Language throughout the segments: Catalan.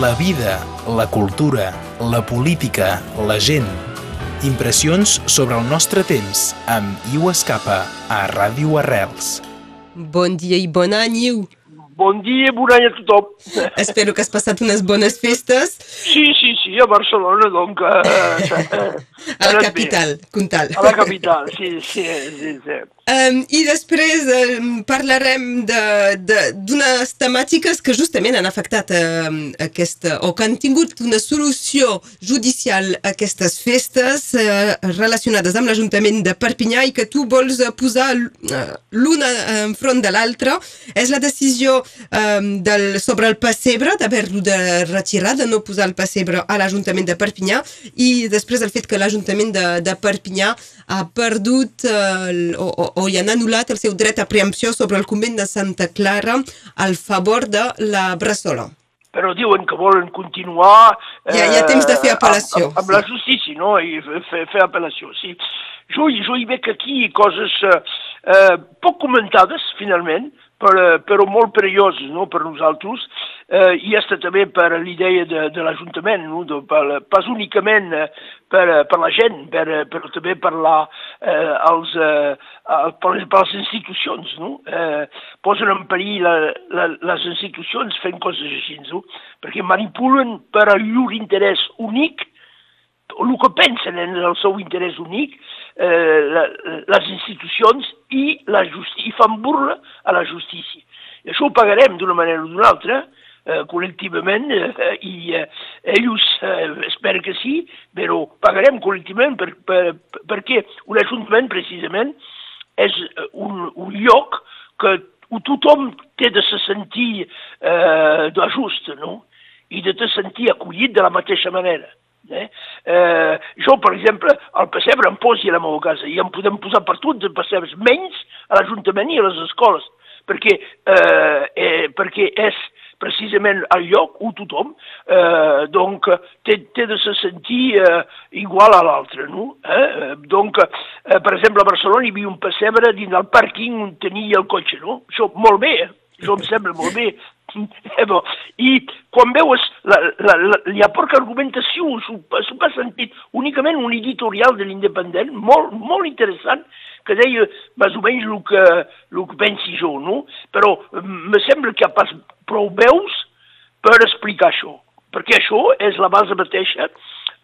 la vida, la cultura, la política, la gent. Impressions sobre el nostre temps amb Iu Escapa a Ràdio Arrels. Bon dia i bon any, Iu. Bon dia i bon any a tothom. Espero que has passat unes bones festes Sí, sí, sí, a Barcelona, donc... Eh, a la capital, Comtal. A la capital, sí, sí, sí. sí. Um, I després um, parlarem d'unes temàtiques que justament han afectat um, aquesta, o que han tingut una solució judicial a aquestes festes uh, relacionades amb l'Ajuntament de Perpinyà i que tu vols uh, posar l'una enfront de l'altra. És la decisió um, del, sobre el pessebre, d'haver-lo de retirar, de no posar el pessebre a l'Ajuntament de Perpinyà i després el fet que l'Ajuntament de, de Perpinyà ha perdut uh, o, o, o hi han anul·lat el seu dret a preempció sobre el convent de Santa Clara al favor de la Bressola. Però diuen que volen continuar... Eh, ja, hi ha temps de fer apel·lació. Amb, amb sí. la justícia, no? I fer, fer apel·lació, sí. Jo, jo hi veig aquí coses eh, eh, poc comentades, finalment, però, però molt perilloses no? per nosaltres, eh, i està també per l'idea de, de l'Ajuntament, no? de, per, pas únicament eh, per, per la gent, per, però també per, la, eh, els, eh, per, les, per les institucions. No? Eh, posen en perill la, la, les institucions fent coses així, no? perquè manipulen per al llur interès únic el que pensen en el seu interès únic, eh, la, les institucions i, la justi i fan burla a la justícia. I això ho pagarem d'una manera o d'una altra, eh, col·lectivament, eh, i eh, ells eh, espero que sí, però pagarem col·lectivament per, per, perquè un ajuntament, precisament, és un, un lloc que tothom té de se sentir eh, d'ajust, no? I de te sentir acollit de la mateixa manera. Eh? Eh, jo, per exemple, al pessebre em posi a la meva casa i em podem posar per tots els pessebres, menys a l'Ajuntament i a les escoles, perquè, eh, eh, perquè és precisament el lloc on tothom eh, donc, té, té de se sentir eh, igual a l'altre. No? Eh? Donc, eh, per exemple, a Barcelona hi havia un pessebre dins del pàrquing on tenia el cotxe. No? Això molt bé, eh? Sembla molt bé. Eh. I quan veus la, la, la, hi ha argumentació, s'ho ha sentit únicament un editorial de l'Independent, molt, molt interessant, que deia més o menys el que, el que pensi jo, no? Però me sembla que hi ha pas prou veus per explicar això, perquè això és la base mateixa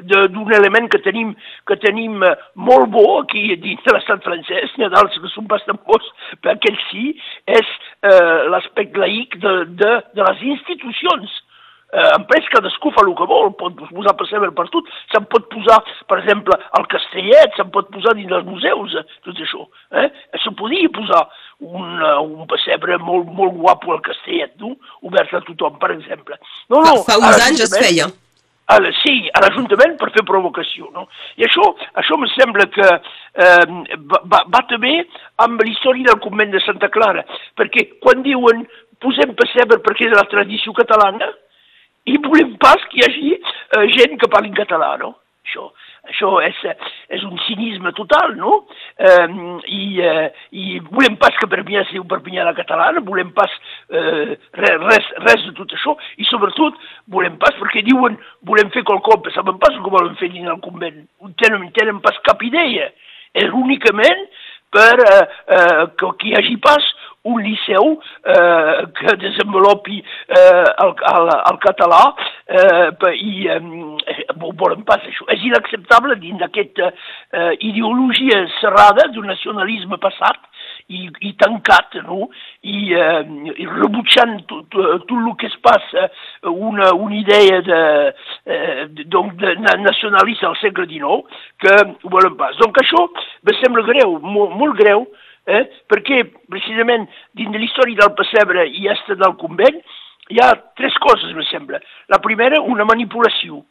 d'un element que tenim, que tenim eh, molt bo aquí dins de l'estat francès, n'hi ha d'altres que són bastant bons, però aquell sí, és eh, l'aspecte laïc de, de, de les institucions. Eh, en pres cadascú fa el que vol, pot posar pessebre per tot, se'n pot posar, per exemple, al castellet, se'n pot posar dins dels museus, eh, tot això. Eh? Se podia posar un, uh, un pessebre molt, molt guapo al castellet, no? obert a tothom, per exemple. No, no, fa, fa uns anys es feia a la, sí, a l'Ajuntament per fer provocació. No? I això, això em sembla que eh, va, va també amb la història del convent de Santa Clara, perquè quan diuen posem pessebre perquè és la tradició catalana, i volem pas que hi hagi eh, gent que parli en català, no? Això, això és, és un cinisme total, no? Eh, i, eh, I volem pas que Perpinyà sigui un Perpinyà la catalana, volem pas eh, res, res de tot això, i sobretot volem pas, perquè diuen volem fer qualcom, però saben pas com volen fer dins el convent, tenen, tenen pas cap idea, és únicament per eh, eh, que, que hi hagi pas un liceu eh, que desenvolupi eh, el, el, el català eh, i eh, volen pas això. És inacceptable dins d'aquesta eh, ideologia serrada d'un nacionalisme passat i, i tancat, no? I, eh, i rebutjant tot, tot el que es passa, una, una idea de, eh, donc de nacionalista al segle XIX, que volen pas. Donc això me sembla greu, molt, molt greu? Perquè precisament dins de l'història del pessebre i este del convent hi ha tres coses, me sembla. La primera, una manipulació,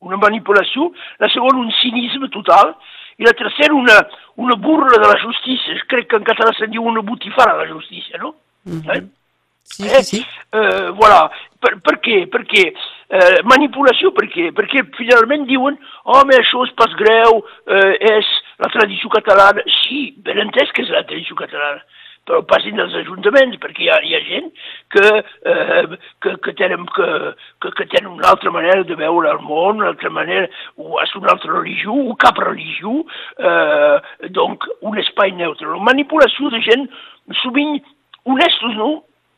una manipulació, la segona, un cinisme total, i la tercera, una, una burla de la justícia. Crec que en català se'n diu una botifara de la justícia, no? Mm -hmm. eh? Sí, sí, sí. Eh, voilà. Per, per què? Perquè eh, manipulació, per què? Perquè finalment diuen home, això és pas greu, eh, és la tradició catalana. Sí, ben entès que és la tradició catalana, però passin dels ajuntaments, perquè hi ha, hi ha gent que, eh, que, que, tenen, que, que, que tenen una altra manera de veure el món, una altra manera, o és una altra religió, o cap religió, eh, donc un espai neutre. La manipulació de gent sovint honestos, no?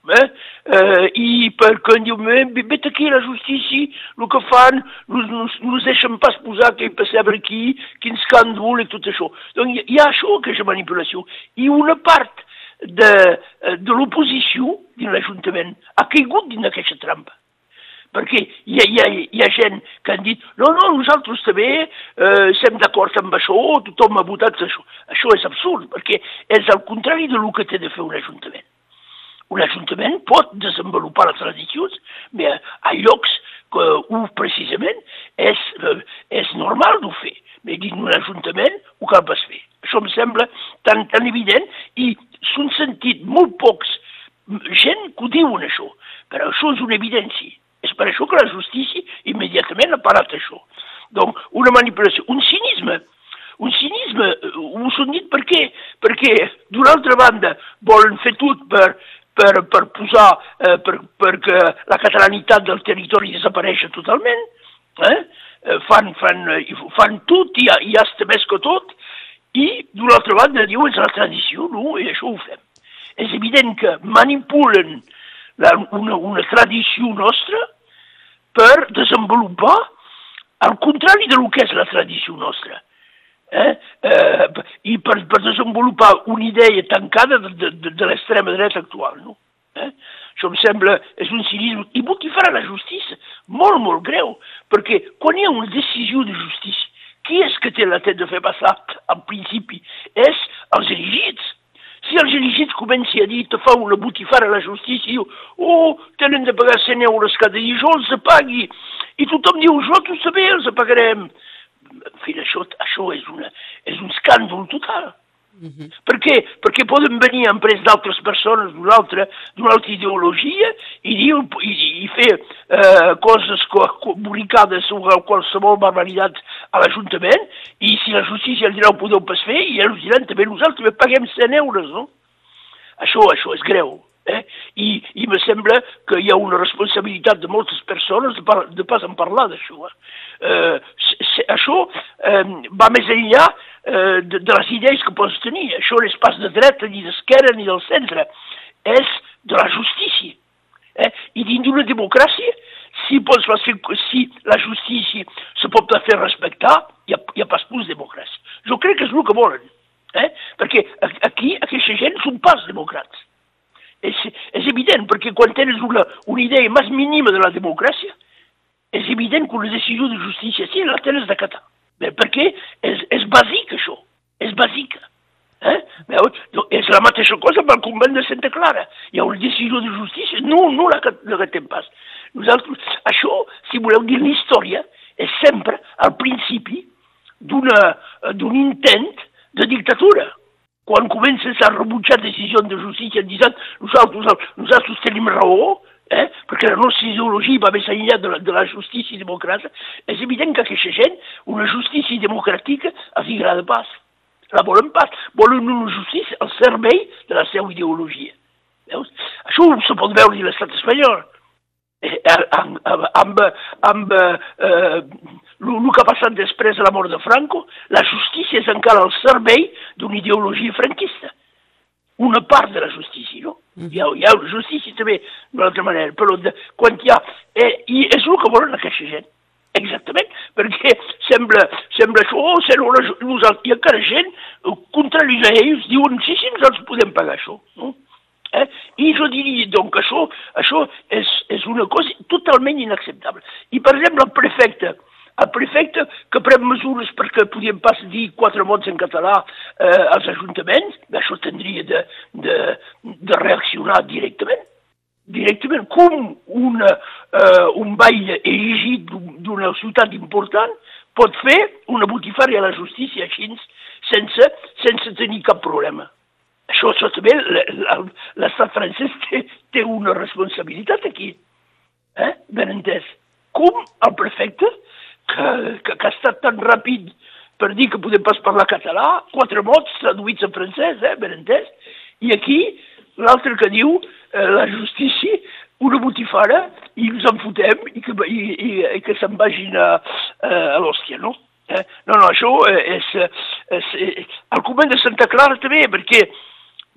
Eh? Eh, I perquè diu, vet aquí la justícia, el que fan, no ens deixen pas posar aquell pessebre aquí, quin escàndol i tot això. Doncs hi ha això, aquesta manipulació. I una part de, de l'oposició dins l'Ajuntament ha caigut dins d'aquesta trampa perquè hi ha, hi, ha, hi ha gent que han dit no, no, nosaltres també eh, estem d'acord amb això, tothom ha votat això. Això és absurd, perquè és el contrari del que té de fer un ajuntament. Un ajuntament pot desenvolupar les tradicions, però a llocs que ho precisament és, eh, és normal de fer. Però dins un ajuntament ho cal pas fer. Això em sembla tan, tan evident i s'han sentit molt pocs gent que ho diuen això, però això és una evidència. És per això que la justícia immediatament ha parat això. Donc, una manipulació, un cinisme, un cinisme, eh, ho s'han dit per què? Perquè, d'una altra banda, volen fer tot per, per, per posar, eh, per, perquè la catalanitat del territori desapareixi totalment, eh? eh fan, fan, eh, fan tot i, i que tot, i d'una altra banda diu és la tradició, no? I això ho fem. És evident que manipulen la, una, una tradició nostra per desenvolupar al contrari del que és la tradició nostra eh? eh, i per, per desenvolupar una idea tancada de, de, de l'extrema dreta actual. No? Eh? Això em sembla, és un cinisme, i farà la justícia, molt, molt greu, perquè quan hi ha una decisió de justícia, qui és que té la tête de fer passar, en principi? És els elegits. Si els elegits comencen a dir, te fa una botifara a la justícia, i diu, oh, tenen de pagar 100 euros cada dia, jo els pagui. I tothom diu, nosaltres també els pagarem en fi, això, això és, una, és un escàndol total. Uh -huh. Per què? Perquè poden venir emprès d'altres persones d'una altra, altra ideologia i, dir, i, i fer eh, coses comunicades sobre qualsevol barbaritat a l'Ajuntament i si la justícia els dirà ho podeu pas fer i ells diran també nosaltres també paguem 100 euros, no? Això, això és greu. Eh? I, I me sembla que hi ha una responsabilitat de moltes persones de, par de pas en parlar d'això. Eh? Eh, això eh, va més enllà eh, de, de les idees que pots tenir. Això no és pas de dreta, ni d'esquerra, ni del centre. És de la justícia. Eh? I dins d'una democràcia, si, pots fer, si la justícia se pot fer respectar, hi ha, hi ha pas plus democràcia. Jo crec que és el que volen. Eh? Perquè aquí aquesta gent són pas democràts és, és evident, perquè quan tens una, una idea més mínima de la democràcia, és evident que una decisió de justícia sí, la tens d'acatar. Perquè és, és bàsic, això. És bàsic. Eh? Veus? És la mateixa cosa pel convent de Santa Clara. Hi ha una decisió de justícia. No, no la l'acatem pas. Nosaltres, això, si voleu dir l'història, és sempre al principi d'un intent de dictatura quan comences a rebutjar decisions de justícia dient nosaltres, nosaltres tenim raó, eh? perquè la nostra ideologia va més enllà de la, de la justícia democràtica, és evident que aquesta gent, una justícia democràtica, els agrada pas. La volen pas. Volen una justícia al servei de la seva ideologia. Veus? Això se pot veure a l'estat espanyol. Eh, amb, amb, amb, eh, el que ha passat després de la mort de Franco, la justícia és encara al servei d'una ideologia franquista. Una part de la justícia, no? Hi ha, hi ha una justícia també d'una altra manera, però de, quan hi ha... Eh, I és el que volen aquesta gent. Exactament, perquè sembla, sembla això, sembla nosaltres, i encara gent, contraris a ells, diuen, sí, sí, nosaltres podem pagar això, no? Eh? I jo diria, doncs, això, això és, és una cosa totalment inacceptable. I, per exemple, el prefecte, el prefecte que pren mesures perquè podien pas dir quatre mots en català eh, als ajuntaments, això tindria de, de, de reaccionar directament. Directament, com una, eh, un ball elegit d'una ciutat important pot fer una botifària a la justícia així sense, sense tenir cap problema. Això, això també, l'estat francès té, té una responsabilitat aquí. Eh? Ben entès. Com el prefecte, que, que, que ha estat tan ràpid per dir que podem pas parlar català, quatre mots traduïts en francès, eh? ben entès, I aquí, l'altre que diu, eh, la justícia, una botifara i ens en fotem i que, i, i, i que se'n vagin a, a l'hòstia, no? Eh? No, no, això és, és, és... El convent de Santa Clara també, perquè,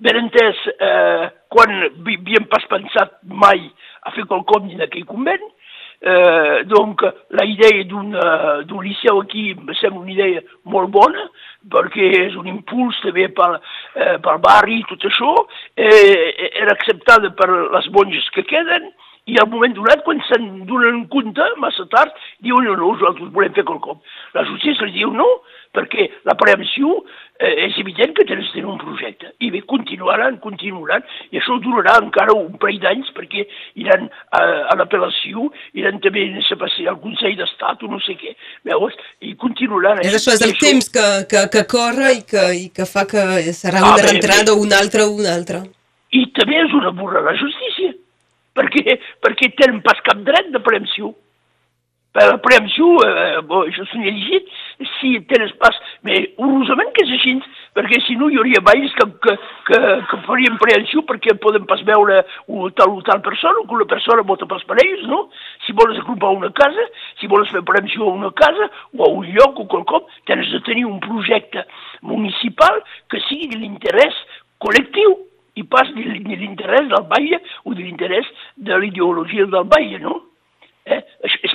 ben entès, eh, quan havíem pas pensat mai a fer qualcom en aquell convent, Eh, donc, la idea d'un liceu aquí em sembla una idea molt bona, perquè és un impuls també pel, eh, pel barri i tot això, eh, era acceptada per les monges que queden, i al moment donat, quan se'n donen compte, massa tard, diuen no, no, nosaltres volem fer quelcom. La justícia li diu no, perquè la preempció eh, és evident que tens tenir un projecte. I bé, continuaran, continuaran, i això durarà encara un parell d'anys, perquè iran a, a l'apel·lació, iran també a passi al Consell d'Estat o no sé què. Veus? I continuaran. És això, és el això... temps que, que, que corre i que, i que fa que serà ah, una rentrada, o una altra, o una altra. I també és una burra la justícia perquè, perquè tenen pas cap dret de preempció. Això s'ho he llegit, si tens pas... Mais horrorosament que és així, perquè si no hi hauria balls que, que, que, que farien preempció perquè poden pas veure un tal o tal persona, que una persona vota pels per ells, no? Si vols ocupar una casa, si vols fer preempció a una casa o a un lloc o qualcom, tens de tenir un projecte municipal que sigui de l'interès col·lectiu i pas de l'interès del Batlle o de l'interès de l'ideologia del Batlle, no?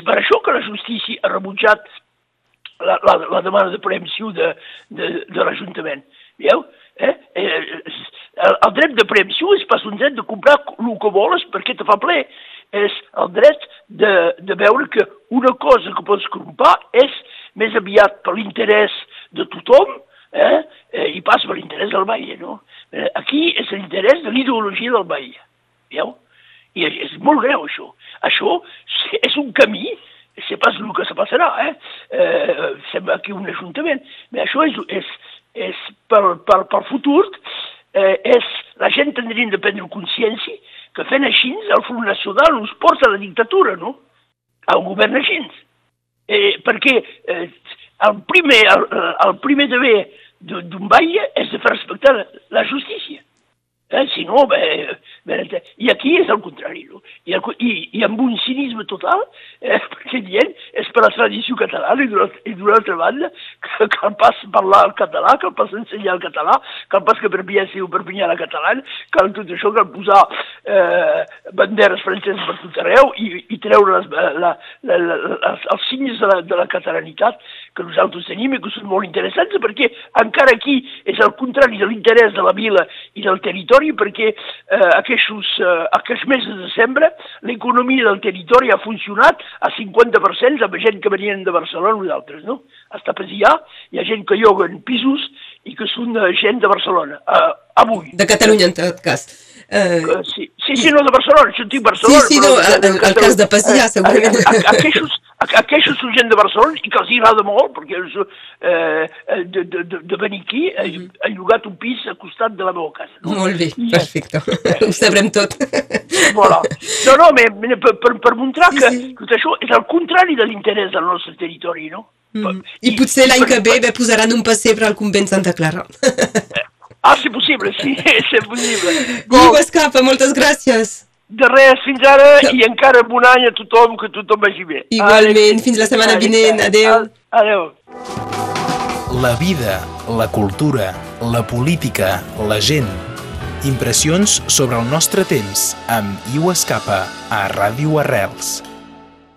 Eh? Per això que la justícia ha rebutjat la, la, la demanda de preempció de, de, de l'Ajuntament. Veieu? Eh? Eh, el, el dret de preempció és pas un dret de comprar el que vols perquè te fa ple. És el dret de, de veure que una cosa que pots comprar és més aviat per l'interès de tothom eh? eh i pas per l'interès del Batlle, no? Eh, aquí és l'interès de l'ideologia del veí. Veieu? I és molt greu, això. Això és un camí, sé pas el que se passarà, eh? eh sembla aquí un ajuntament, però això és, és, és per, per, per futur, eh, és, la gent tindria de prendre consciència que fent així el Front Nacional ens porta a la dictatura, no? A un govern així. Eh, perquè eh, el primer, el, el primer deber d'un batlle és de fer respectar la justícia. Eh? Si no, bé, bé, i aquí és el contrari, no? I, el, i, i amb un cinisme total, eh, perquè dient, és per la tradició catalana i d'una altra banda, que cal pas parlar el català, cal pas ensenyar el català, cal pas que Perpinyà sigui Perpinyà la catalana, cal tot això, cal posar eh, banderes franceses per tot arreu i, i treure les, la, la, la, les, els signes de la, de la catalanitat que nosaltres tenim i que són molt interessants, perquè encara aquí és el contrari de l'interès de la vila i del territori, perquè eh, aquests, eh, aquests mesos de desembre l'economia del territori ha funcionat a 50% amb gent que venien de Barcelona i d'altres, no? Hasta Pesià hi ha gent que lloguen pisos i que són eh, gent de Barcelona, eh, avui. De Catalunya, en tot cas. Uh, sí, sí, sí, no, de Barcelona, jo dic Barcelona. Sí, sí, no, el, el, el cas de Pesià, segurament. Aquests Aquests són gent de Barcelona i que els agrada molt, perquè és, eh, de, de, de, de venir aquí he, he llogat un pis al costat de la meva casa. No? Molt bé, perfecte. Eh, Ho sabrem tot. Voilà. No, no, me, me, per, per, per mostrar sí, que sí. tot això és el contrari de l'interès del nostre territori, no? Mm. I, I potser l'any que ve per, posaran un pessebre al convent Santa Clara. Ah, si possible, sí, és possible. Ivo Escapa, moltes gràcies. De res, fins ara, i encara bon any a tothom, que tothom vagi bé. Igualment, fins la setmana vinent. Adéu. Adéu. La vida, la cultura, la política, la gent. Impressions sobre el nostre temps amb Iu Escapa a Ràdio Arrels.